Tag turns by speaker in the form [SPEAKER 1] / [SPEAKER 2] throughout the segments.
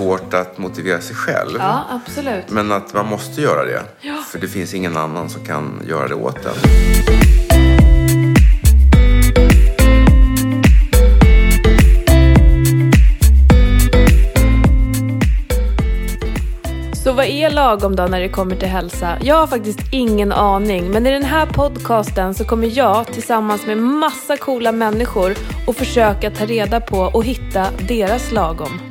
[SPEAKER 1] svårt att motivera sig själv.
[SPEAKER 2] Ja, absolut.
[SPEAKER 1] Men att man måste göra det.
[SPEAKER 2] Ja.
[SPEAKER 1] För det finns ingen annan som kan göra det åt en.
[SPEAKER 2] Så vad är lagom då när det kommer till hälsa? Jag har faktiskt ingen aning, men i den här podcasten så kommer jag tillsammans med massa coola människor och försöka ta reda på och hitta deras lagom.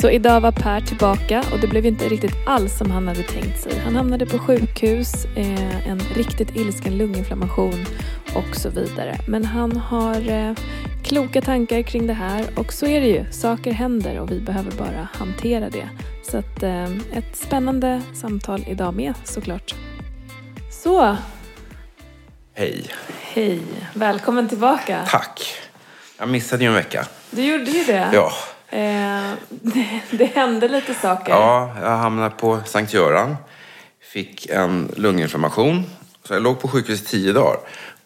[SPEAKER 2] Så idag var Per tillbaka och det blev inte riktigt alls som han hade tänkt sig. Han hamnade på sjukhus, eh, en riktigt ilsken lunginflammation och så vidare. Men han har eh, kloka tankar kring det här och så är det ju. Saker händer och vi behöver bara hantera det. Så att, eh, ett spännande samtal idag med såklart. Så,
[SPEAKER 1] Hej.
[SPEAKER 2] hej. Välkommen tillbaka.
[SPEAKER 1] Tack. Jag missade ju en vecka.
[SPEAKER 2] Du gjorde ju det.
[SPEAKER 1] Ja.
[SPEAKER 2] Det, det hände lite saker.
[SPEAKER 1] Ja, jag hamnade på Sankt Göran. Fick en lunginflammation. Så jag låg på sjukhus i tio dagar.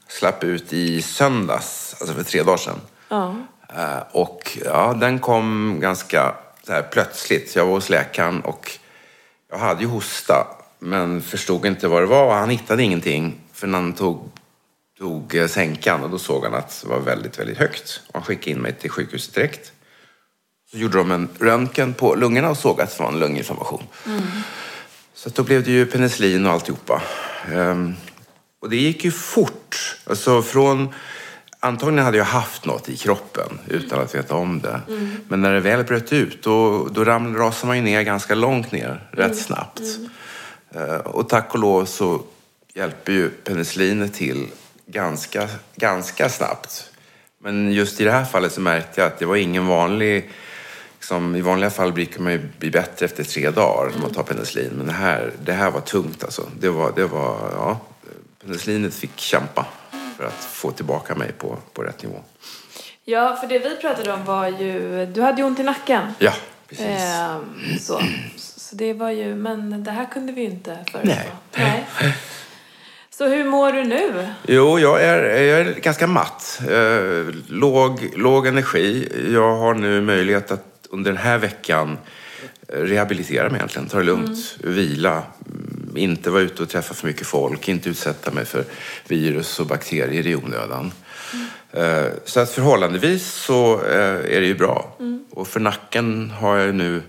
[SPEAKER 1] Slapp ut i söndags, alltså för tre dagar sedan.
[SPEAKER 2] Ja.
[SPEAKER 1] Eh, Och ja, den kom ganska så här, plötsligt. Jag var hos läkaren och jag hade ju hosta men förstod inte vad det var. Han hittade ingenting förrän han tog, tog eh, sänkan och då såg han att det var väldigt, väldigt högt. Och han skickade in mig till sjukhuset direkt. Så gjorde de en röntgen på lungorna och såg att det var en lunginflammation. Så att då blev det ju penicillin och alltihopa. Ehm, och det gick ju fort. Alltså från... Antagligen hade jag haft något i kroppen utan att veta om det. Men när det väl bröt ut då, då ram, rasade man ju ner ganska långt ner, rätt snabbt. Eh, och tack och lov så hjälper ju penicillinet till ganska, ganska snabbt. Men just i det här fallet så märkte jag att det var ingen vanlig... Liksom, I vanliga fall brukar man ju bli bättre efter tre dagar när man tar penicillin. Men det här, det här var tungt alltså. Det var, det var, ja, penicillinet fick kämpa för att få tillbaka mig på, på rätt nivå.
[SPEAKER 2] ja, för det vi pratade om var ju... Du hade ju ont i nacken.
[SPEAKER 1] Ja, precis.
[SPEAKER 2] Ehm, så. så det var ju... Men det här kunde vi ju inte förutspå.
[SPEAKER 1] Nej.
[SPEAKER 2] Nej. Så hur mår du nu?
[SPEAKER 1] Jo, jag är, jag är ganska matt. Eh, låg, låg energi. Jag har nu möjlighet att under den här veckan eh, rehabilitera mig egentligen. Ta det lugnt, vila. mm, Inte vara ute och träffa för mycket folk. Inte utsätta mig för virus och bakterier i onödan. Eh, Så att förhållandevis så eh, är det ju bra. Och för nacken har jag nu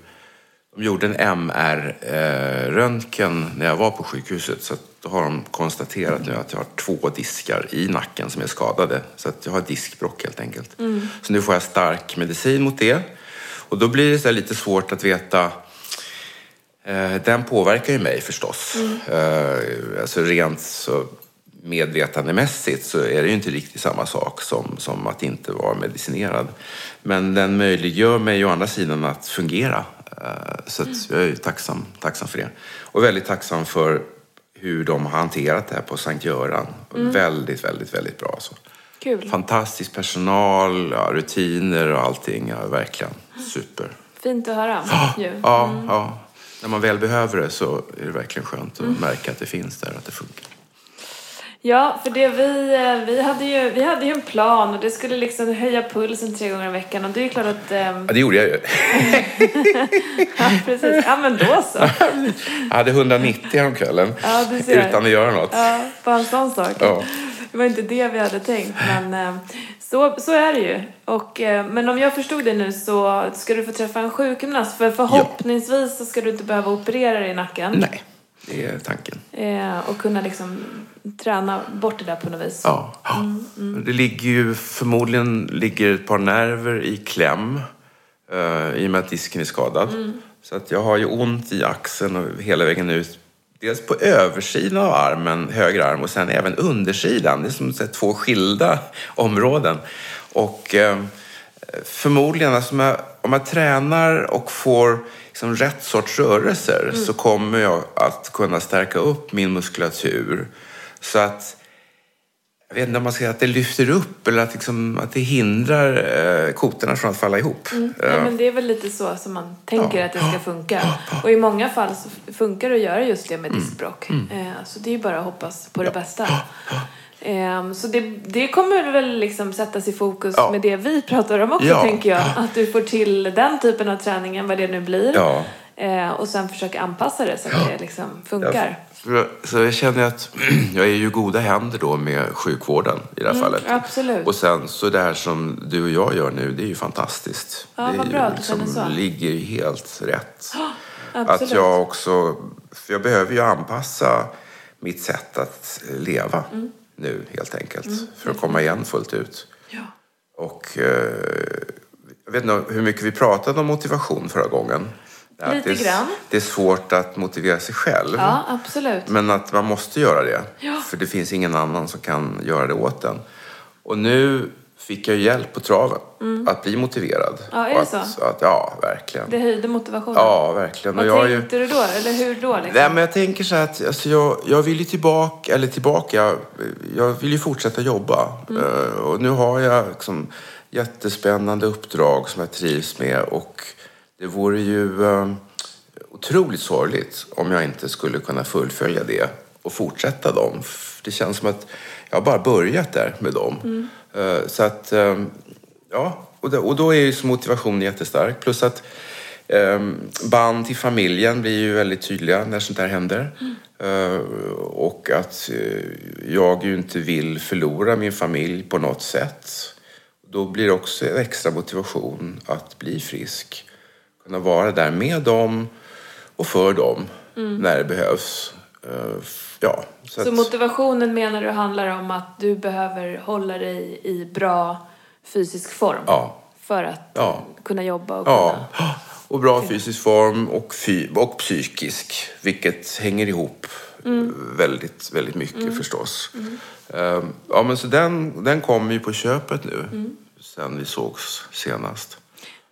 [SPEAKER 1] de gjorde en MR-röntgen när jag var på sjukhuset. Så då har de konstaterat nu att jag har två diskar i nacken som är skadade. Så att jag har diskbråck helt enkelt. Så nu får jag stark medicin mot det. Och då blir det så lite svårt att veta Eh, Den påverkar ju mig förstås. Eh, Alltså rent så medvetandemässigt så är det ju inte riktigt samma sak som, som att inte vara medicinerad. Men den möjliggör mig å andra sidan att fungera. Eh, Så att jag är tacksam, tacksam för det. Och väldigt tacksam för hur de har hanterat det här på Sankt Göran. Väldigt, väldigt, väldigt bra. Så.
[SPEAKER 2] Kul.
[SPEAKER 1] Fantastisk personal, ja, rutiner och allting. Ja, verkligen super.
[SPEAKER 2] Fint att höra. ju.
[SPEAKER 1] Ja, ja. När man väl behöver det så är det verkligen skönt att märka att det finns där och att det funkar.
[SPEAKER 2] Ja, för det vi, eh, vi, hade ju, vi hade ju en plan och det skulle liksom höja pulsen tre gånger i veckan och det är ju klart att... ehm,
[SPEAKER 1] Ja, det gjorde jag ju.
[SPEAKER 2] ja, precis. Ja, men då så.
[SPEAKER 1] Jag hade 190 häromkvällen
[SPEAKER 2] Ja, du ser.
[SPEAKER 1] utan att göra något.
[SPEAKER 2] Ja, bara en sån sak.
[SPEAKER 1] Ja.
[SPEAKER 2] Det var inte det vi hade tänkt, men eh, så, så är det ju. Och, eh, men om jag förstod det nu så ska du få träffa en sjukgymnast för förhoppningsvis så ska du inte behöva operera dig i nacken.
[SPEAKER 1] Nej, det är tanken.
[SPEAKER 2] Eh, och kunna liksom träna bort det där på något vis.
[SPEAKER 1] Ja. Det ligger ju förmodligen ligger ett par nerver i kläm i och med att disken är skadad. Så att jag har ju ont i axeln och hela vägen ut. Dels på översidan av armen, höger arm, och sen även undersidan. Det är som här, två skilda områden. Och eh, förmodligen, alltså, om, jag, om jag tränar och får liksom, rätt sorts rörelser så kommer jag att kunna stärka upp min muskulatur. Så att jag vet inte om man ska säga att det lyfter upp eller att, liksom, att det hindrar eh, kotorna från att falla ihop.
[SPEAKER 2] Ja, men det är väl lite så som man tänker att det ska funka. Och i många fall så funkar det att göra just det med diskbråck. Eh, så det är ju bara att hoppas på det bästa. Ehm, Så det, det kommer väl liksom sättas i fokus
[SPEAKER 1] Ja.
[SPEAKER 2] med det vi pratar om också,
[SPEAKER 1] Ja.
[SPEAKER 2] tänker jag. Att du får till den typen av träningen, vad det nu blir.
[SPEAKER 1] Ja.
[SPEAKER 2] Eh, Och sen försöka anpassa det så att det liksom funkar.
[SPEAKER 1] Så, så jag känner att jag är ju goda händer då med sjukvården i det här fallet.
[SPEAKER 2] Mm, absolut.
[SPEAKER 1] Och sen så det här som du och jag gör nu, det är ju fantastiskt.
[SPEAKER 2] Ja,
[SPEAKER 1] det
[SPEAKER 2] vad bra
[SPEAKER 1] ju
[SPEAKER 2] känner så.
[SPEAKER 1] ligger ju helt rätt.
[SPEAKER 2] absolut.
[SPEAKER 1] Att jag också, för jag behöver ju anpassa mitt sätt att leva
[SPEAKER 2] Mm.
[SPEAKER 1] nu helt enkelt. För att komma igen fullt ut.
[SPEAKER 2] Ja.
[SPEAKER 1] Och eh, jag vet inte hur mycket vi pratade om motivation förra gången. Att
[SPEAKER 2] Lite
[SPEAKER 1] det, är,
[SPEAKER 2] grann.
[SPEAKER 1] det är svårt att motivera sig själv.
[SPEAKER 2] ja, absolut.
[SPEAKER 1] Men att man måste göra det.
[SPEAKER 2] Ja.
[SPEAKER 1] För det finns ingen annan som kan göra det åt en. Och nu fick jag hjälp på traven. Att bli motiverad.
[SPEAKER 2] Mm. Ja, är det
[SPEAKER 1] att,
[SPEAKER 2] så?
[SPEAKER 1] Att, ja, verkligen.
[SPEAKER 2] Det höjde motivationen.
[SPEAKER 1] Ja, verkligen.
[SPEAKER 2] Vad
[SPEAKER 1] Och jag är ju...
[SPEAKER 2] tänkte du då? Eller hur då? Liksom?
[SPEAKER 1] Nej, men jag tänker så här att alltså, jag, jag vill ju tillbaka, eller tillbaka, jag vill ju fortsätta jobba.
[SPEAKER 2] Mm.
[SPEAKER 1] Eh, och nu har jag liksom jättespännande uppdrag som jag trivs med och det vore ju eh, otroligt sorgligt om jag inte skulle kunna fullfölja det och fortsätta dem. Det känns som att jag har bara börjat där med dem.
[SPEAKER 2] Mm.
[SPEAKER 1] Eh, så att, eh, ja, och, då, och då är ju motivationen jättestark. Plus att Ehm, band till familjen blir ju väldigt tydliga när sånt här händer. Eh, och att eh, jag ju inte vill förlora min familj på något sätt. Då blir det också en extra motivation att bli frisk. Kunna vara där med dem och för dem när det behövs. Eh, ja, så
[SPEAKER 2] Så
[SPEAKER 1] att-
[SPEAKER 2] motivationen menar du handlar om att du behöver hålla dig i bra fysisk form?
[SPEAKER 1] Ja.
[SPEAKER 2] För att
[SPEAKER 1] Ja.
[SPEAKER 2] kunna jobba och
[SPEAKER 1] Ja,
[SPEAKER 2] kunna...
[SPEAKER 1] och bra fysisk form och, fy, och psykisk. Vilket hänger ihop väldigt, väldigt mycket förstås. Ehm, Ja, men så den, den kommer ju på köpet nu. Sen vi sågs senast.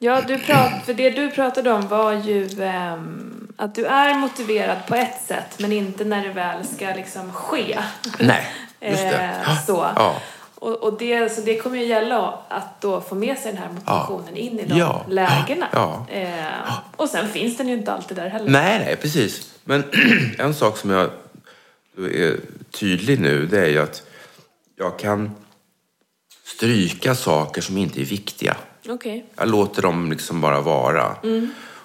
[SPEAKER 2] Ja, du prat, för det du pratade om var ju ehm, att du är motiverad på ett sätt men inte när det väl ska liksom ske.
[SPEAKER 1] Nej, just det.
[SPEAKER 2] Eh, så.
[SPEAKER 1] Ja.
[SPEAKER 2] Och, och det, så det kommer ju gälla att då få med sig den här motivationen in i de
[SPEAKER 1] Ja.
[SPEAKER 2] lägena.
[SPEAKER 1] Ja.
[SPEAKER 2] Eh, och sen finns den ju inte alltid där heller.
[SPEAKER 1] Nej, nej, precis. Men en sak som jag är tydlig nu, det är ju att jag kan stryka saker som inte är viktiga.
[SPEAKER 2] Okej.
[SPEAKER 1] Jag låter dem liksom bara vara.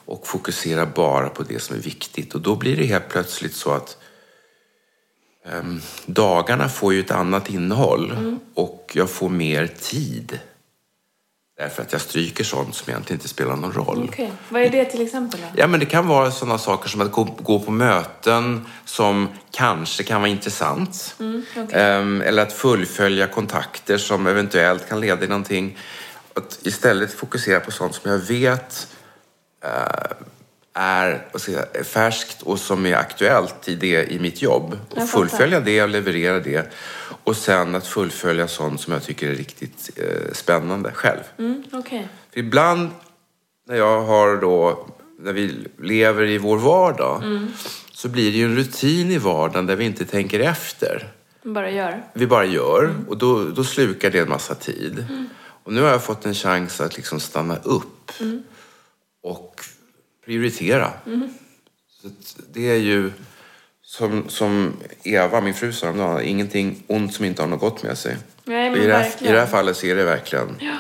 [SPEAKER 1] Och fokuserar bara på det som är viktigt. Och då blir det helt plötsligt så att ehm, dagarna får ju ett annat innehåll. Och jag får mer tid. Därför att jag stryker sånt som egentligen inte spelar någon roll.
[SPEAKER 2] Okej. Vad är det till exempel då?
[SPEAKER 1] Ja, men det kan vara sådana saker som att gå, gå på möten som kanske kan vara intressant. Ehm, eller att fullfölja kontakter som eventuellt kan leda till någonting. Att istället fokusera på sånt som jag vet eh, är säga, färskt och som är aktuellt i, det, i mitt jobb. Och fullfölja det och leverera det. Och sen att fullfölja sånt som jag tycker är riktigt eh, spännande själv.
[SPEAKER 2] Mm, Okej.
[SPEAKER 1] För ibland när jag har då, när vi lever i vår vardag, så blir det ju en rutin i vardagen där vi inte tänker efter.
[SPEAKER 2] Bara gör.
[SPEAKER 1] Vi bara gör och då, då slukar det en massa tid. Och nu har jag fått en chans att liksom stanna upp och prioritera. Så att det är ju som, som Eva, min fru sa häromdagen, ingenting ont som inte har något gott med sig.
[SPEAKER 2] Nej,
[SPEAKER 1] I
[SPEAKER 2] men
[SPEAKER 1] det, här, I det här fallet så är det verkligen eh,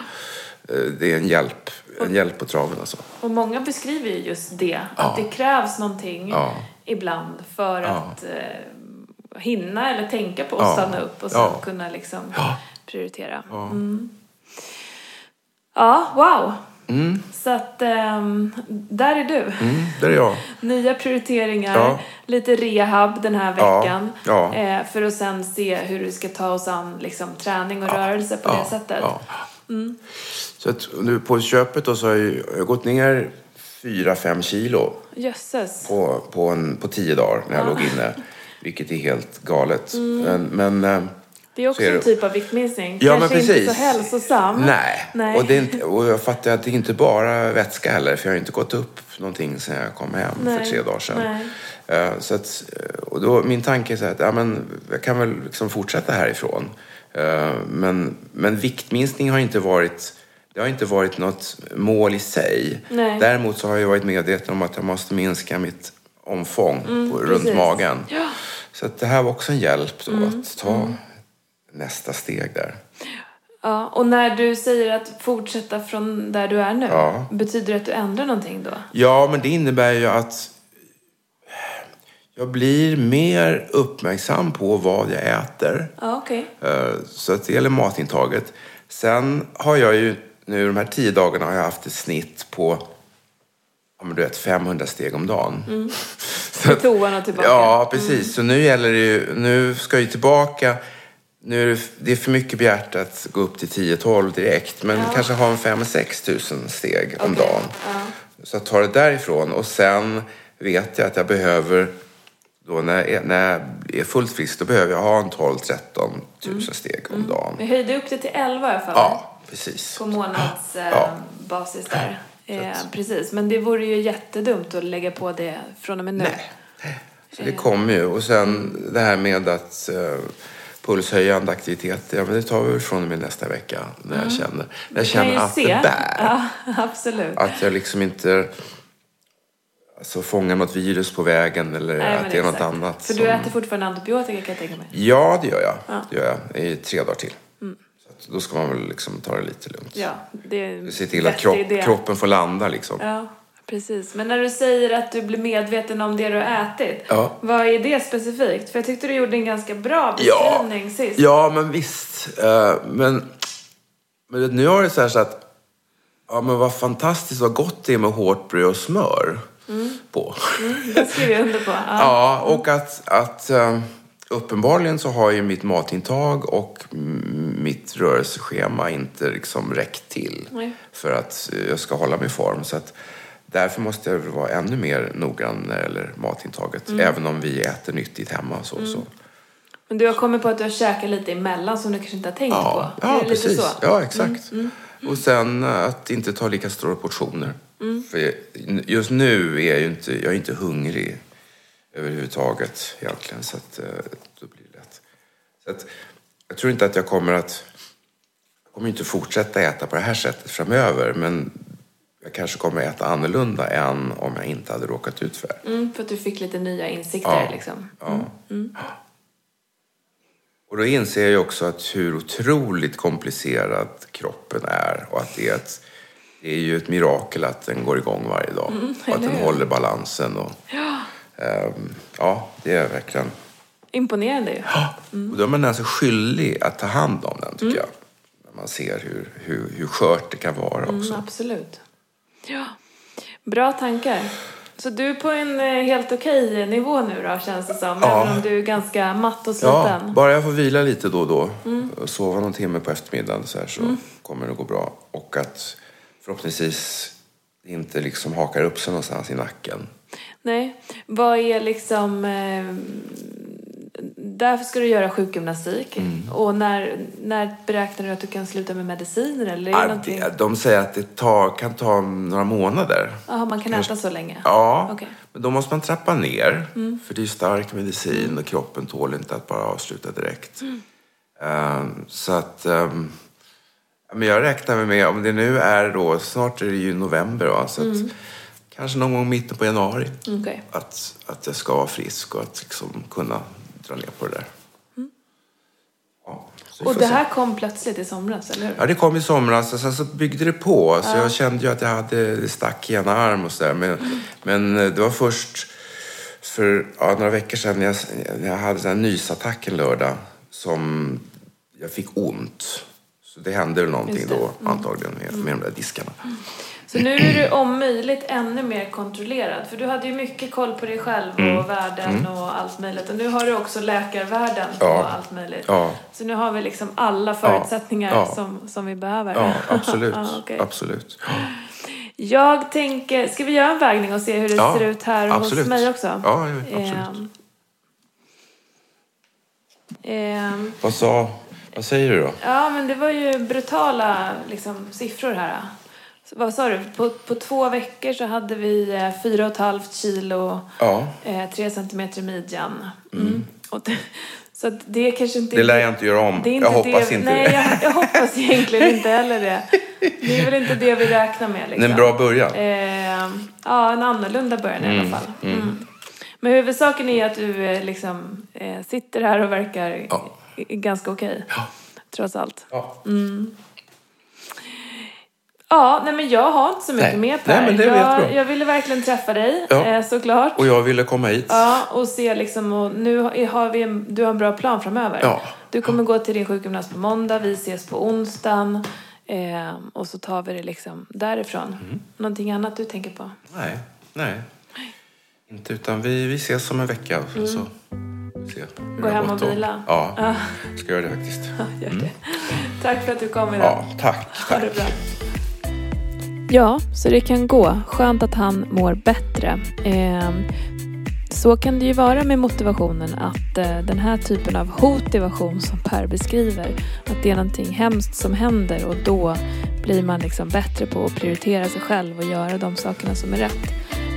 [SPEAKER 1] det är en hjälp, en hjälp på traven alltså.
[SPEAKER 2] Och många beskriver ju just det. Att det krävs någonting
[SPEAKER 1] Ja.
[SPEAKER 2] ibland för
[SPEAKER 1] Ja.
[SPEAKER 2] att eh, hinna eller tänka på att
[SPEAKER 1] Ja.
[SPEAKER 2] stanna upp och sen
[SPEAKER 1] Ja.
[SPEAKER 2] kunna liksom
[SPEAKER 1] Ja.
[SPEAKER 2] prioritera.
[SPEAKER 1] Ja.
[SPEAKER 2] Mm. Ja, wow. Så att ehm, där är du.
[SPEAKER 1] Mm, där är jag.
[SPEAKER 2] Nya prioriteringar,
[SPEAKER 1] Ja.
[SPEAKER 2] lite rehab den här
[SPEAKER 1] Ja,
[SPEAKER 2] veckan.
[SPEAKER 1] ja.
[SPEAKER 2] Eh, för att sen se hur du ska ta oss an liksom, träning och rörelse på det sättet.
[SPEAKER 1] Ja. Så att nu på köpet då så har jag, jag gått ner 4-5 kilo
[SPEAKER 2] Jösses.
[SPEAKER 1] på, på, en, på tio dagar när jag låg inne. Vilket är helt galet. Men, men eh,
[SPEAKER 2] Det är också en typ av viktminskning.
[SPEAKER 1] Ja, men
[SPEAKER 2] Kanske inte
[SPEAKER 1] precis.
[SPEAKER 2] så hälsosam.
[SPEAKER 1] nej.
[SPEAKER 2] Nej.
[SPEAKER 1] Och, det är inte, och jag fattar att det är inte bara vätska heller. För jag har inte gått upp någonting sedan jag kom hem
[SPEAKER 2] Nej.
[SPEAKER 1] för tre dagar sedan.
[SPEAKER 2] Nej.
[SPEAKER 1] Eh, Så att, eh, och då, min tanke är så här att ja, men, jag kan väl liksom fortsätta härifrån. Eh, Men, men viktminskning har inte varit det har inte varit något mål i sig.
[SPEAKER 2] Nej.
[SPEAKER 1] Däremot så har jag varit medveten om att jag måste minska mitt omfång på, runt
[SPEAKER 2] Mm, precis.
[SPEAKER 1] magen.
[SPEAKER 2] Ja.
[SPEAKER 1] Så det här var också en hjälp då, att ta nästa steg där.
[SPEAKER 2] Ja, och när du säger att fortsätta från där du är nu,
[SPEAKER 1] Ja.
[SPEAKER 2] betyder det att du ändrar någonting då?
[SPEAKER 1] Ja, men det innebär ju att jag blir mer uppmärksam på vad jag äter.
[SPEAKER 2] Ja, okej.
[SPEAKER 1] Eh, Så att det gäller matintaget. Sen har jag ju nu de här tio dagarna har jag haft ett snitt på ja, men du vet, 500 steg om dagen. Så
[SPEAKER 2] Till
[SPEAKER 1] att-
[SPEAKER 2] toan och tillbaka.
[SPEAKER 1] Ja, precis. Så nu gäller det ju, nu ska jag ju tillbaka. Nu är det, för mycket begärt att gå upp till 10-12 direkt. Men kanske ha en 5-6 tusen steg om dagen.
[SPEAKER 2] ja.
[SPEAKER 1] Så att ta det därifrån. Och sen vet jag att jag behöver, då när jag är, när jag är fullt frisk, då behöver jag ha en 12-13 tusen steg om dagen.
[SPEAKER 2] Vi höjde upp det till 11 i alla fall.
[SPEAKER 1] Ja, precis.
[SPEAKER 2] På månadsbasis eh,
[SPEAKER 1] Ja.
[SPEAKER 2] basis där. Eh, precis, men det vore ju jättedumt att lägga på det från och med nu.
[SPEAKER 1] Nej. Så det kommer ju. Och sen det här med att uh, pulshöjande aktiviteter, ja men det tar vi från och med nästa vecka. När jag känner, när jag känner att
[SPEAKER 2] se.
[SPEAKER 1] det bär.
[SPEAKER 2] Ja, absolut.
[SPEAKER 1] Att jag liksom inte alltså, fångar något virus på vägen eller
[SPEAKER 2] Nej,
[SPEAKER 1] att det är något
[SPEAKER 2] exakt.
[SPEAKER 1] annat.
[SPEAKER 2] För
[SPEAKER 1] som-
[SPEAKER 2] du äter fortfarande antibiotika kan jag tänka mig.
[SPEAKER 1] Ja, det gör jag.
[SPEAKER 2] Ja. Mm.
[SPEAKER 1] Det gör jag i tre dagar till. Så att då ska man väl liksom ta det lite lugnt.
[SPEAKER 2] Ja, det är
[SPEAKER 1] Se till att kropp, kroppen får landa liksom.
[SPEAKER 2] Ja, precis. Men när du säger att du blir medveten om det du har ätit,
[SPEAKER 1] Ja.
[SPEAKER 2] vad är det specifikt? För jag tyckte du gjorde en ganska bra
[SPEAKER 1] Ja.
[SPEAKER 2] beskrivning sist.
[SPEAKER 1] Ja, men visst. Eh, men, men nu har det så här så att ja, men vad fantastiskt vad gott det är med hårt bröd och smör på.
[SPEAKER 2] Det skriver jag under på. Ja.
[SPEAKER 1] Ja, och att, att eh, uppenbarligen så har ju mitt matintag och mm, mitt rörelseschema inte liksom räckt till
[SPEAKER 2] Nej.
[SPEAKER 1] för att jag ska hålla mig i form. Så att därför måste jag vara ännu mer noggrann när det gäller matintaget. Även om vi äter nyttigt hemma. Så, så.
[SPEAKER 2] Men du har kommit på att du har käkat lite emellan som du kanske inte har tänkt
[SPEAKER 1] Ja,
[SPEAKER 2] på?
[SPEAKER 1] ja precis.
[SPEAKER 2] så?
[SPEAKER 1] Ja, exakt. Och sen att inte ta lika stora portioner. För jag- just nu är jag ju inte, jag är inte hungrig överhuvudtaget egentligen. Så att, eh, då blir det lätt. Så att, jag tror inte att jag kommer att... Jag kommer inte fortsätta äta på det här sättet framöver. Men jag kanske kommer äta annorlunda än om jag inte hade råkat ut för det.
[SPEAKER 2] Mm, för att du fick lite nya insikter
[SPEAKER 1] Ja.
[SPEAKER 2] liksom.
[SPEAKER 1] Ja. Och då inser jag ju också att hur otroligt komplicerad kroppen är och att det är, ett, det är ju ett mirakel att den går igång varje dag och att den håller balansen. Och, ehm, ja, det är verkligen...
[SPEAKER 2] Imponerande ju.
[SPEAKER 1] Och då är man alltså skyldig att ta hand om den, tycker jag. När man ser hur, hur, hur skört det kan vara också.
[SPEAKER 2] Mm, absolut. Ja. Bra tankar. Så du är på en eh, helt okej nivå nu då, känns det som.
[SPEAKER 1] Ja.
[SPEAKER 2] Även om du är ganska matt och
[SPEAKER 1] Ja,
[SPEAKER 2] sliten.
[SPEAKER 1] bara jag får vila lite då och då och sova någon timme på eftermiddagen så, här, så kommer det gå bra. Och att förhoppningsvis inte liksom hakar upp sig någonstans i nacken.
[SPEAKER 2] Nej. Vad är liksom... Eh, därför ska du göra sjukgymnastik.
[SPEAKER 1] Mm.
[SPEAKER 2] Och när, när beräknar du att du kan sluta med mediciner? Eller är
[SPEAKER 1] Ja, det- De säger att det tar, kan ta några månader.
[SPEAKER 2] Jaha, man kan äta så länge?
[SPEAKER 1] Ja,
[SPEAKER 2] Okej.
[SPEAKER 1] men då måste man trappa ner. För det är stark medicin och kroppen tål inte att bara avsluta direkt. Ehm, så att... ja, men jag räknar med, om det nu är då, snart är det ju november va? Så att kanske någon gång i mitten på januari.
[SPEAKER 2] Okej.
[SPEAKER 1] Att, att jag ska vara frisk och att liksom kunna dra ner på det där. Ja, så vi
[SPEAKER 2] Och det
[SPEAKER 1] se.
[SPEAKER 2] här kom plötsligt i somras, eller hur?
[SPEAKER 1] Ja, det kom i somras och sen så byggde det på. Så jag kände ju att jag hade det stack i ena arm och sådär. Men, men eh, det var först för ja, några veckor sedan när jag, när jag hade en nysattack en lördag som jag fick ont. Så det hände väl någonting då antagligen med, med de där diskarna.
[SPEAKER 2] Så nu är du om möjligt ännu mer kontrollerad. För du hade ju mycket koll på dig själv
[SPEAKER 1] Mm.
[SPEAKER 2] och världen och allt möjligt. Och nu har du också läkarvärlden
[SPEAKER 1] Ja.
[SPEAKER 2] allt möjligt.
[SPEAKER 1] Ja.
[SPEAKER 2] Så nu har vi liksom alla förutsättningar
[SPEAKER 1] Ja.
[SPEAKER 2] Som, som vi behöver.
[SPEAKER 1] Ja, absolut.
[SPEAKER 2] Okej.
[SPEAKER 1] absolut.
[SPEAKER 2] Jag tänker, ska vi göra en vägning och se hur det ser ut här
[SPEAKER 1] absolut.
[SPEAKER 2] hos mig också?
[SPEAKER 1] Ja, ja, absolut.
[SPEAKER 2] Ehm, ehm,
[SPEAKER 1] Vad, sa, vad säger du då?
[SPEAKER 2] Ja, men det var ju brutala liksom, siffror här. Vad sa du? På, på två veckor så hade vi eh, fyra och ett halvt kilo,
[SPEAKER 1] Ja,
[SPEAKER 2] eh, tre centimeter i midjan. Mm. Och det, så det kanske inte...
[SPEAKER 1] det lär jag inte göra om.
[SPEAKER 2] det är
[SPEAKER 1] jag hoppas
[SPEAKER 2] det,
[SPEAKER 1] inte
[SPEAKER 2] nej,
[SPEAKER 1] det.
[SPEAKER 2] Jag, jag hoppas egentligen inte heller det. Det är väl inte det vi räknar med. Liksom.
[SPEAKER 1] En bra början.
[SPEAKER 2] Eh, ja, en annorlunda början i alla fall. Mm. Men huvudsaken är att du eh, liksom, eh, sitter här och verkar
[SPEAKER 1] Ja.
[SPEAKER 2] ganska okej.
[SPEAKER 1] Ja.
[SPEAKER 2] Trots allt.
[SPEAKER 1] Ja.
[SPEAKER 2] Ja, nej men jag har inte så mycket
[SPEAKER 1] Nej.
[SPEAKER 2] mer Per.
[SPEAKER 1] Nej, men det
[SPEAKER 2] jag, jag ville verkligen träffa dig,
[SPEAKER 1] Ja.
[SPEAKER 2] eh, såklart.
[SPEAKER 1] Och jag ville komma hit.
[SPEAKER 2] Ja, och se liksom, och nu har- vi en, du har en bra plan framöver.
[SPEAKER 1] Ja.
[SPEAKER 2] Du kommer gå till din sjukgymnast på måndag, vi ses på onsdagen. Eh, och så tar vi det liksom därifrån.
[SPEAKER 1] Mm.
[SPEAKER 2] Någonting annat du tänker på?
[SPEAKER 1] Nej, nej. Inte utan vi, vi ses om en vecka. sen Så se
[SPEAKER 2] Mm. Gå hem och vila.
[SPEAKER 1] Ja,
[SPEAKER 2] Ja.
[SPEAKER 1] ska göra det faktiskt.
[SPEAKER 2] Gör det. Tack för att du kom idag.
[SPEAKER 1] Ja, tack.
[SPEAKER 2] Ha det bra. Ja, så det kan gå. Skönt att han mår bättre. Eh, så kan det ju vara med motivationen att eh, den här typen av motivation som Per beskriver, att det är någonting hemskt som händer och då blir man liksom bättre på att prioritera sig själv och göra de sakerna som är rätt.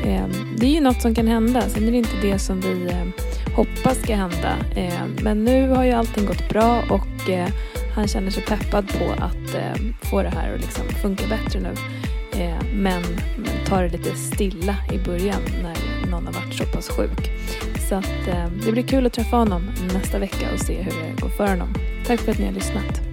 [SPEAKER 2] Eh, det är ju något som kan hända, sen är det inte det som vi eh, hoppas ska hända. Eh, men nu har ju allting gått bra och eh, han känner sig peppad på att eh, få det här att liksom funka bättre nu. Men, men tar det lite stilla i början när någon har varit så pass sjuk. Så att, eh, det blir kul att träffa honom nästa vecka och se hur det går för honom. Tack för att ni har lyssnat.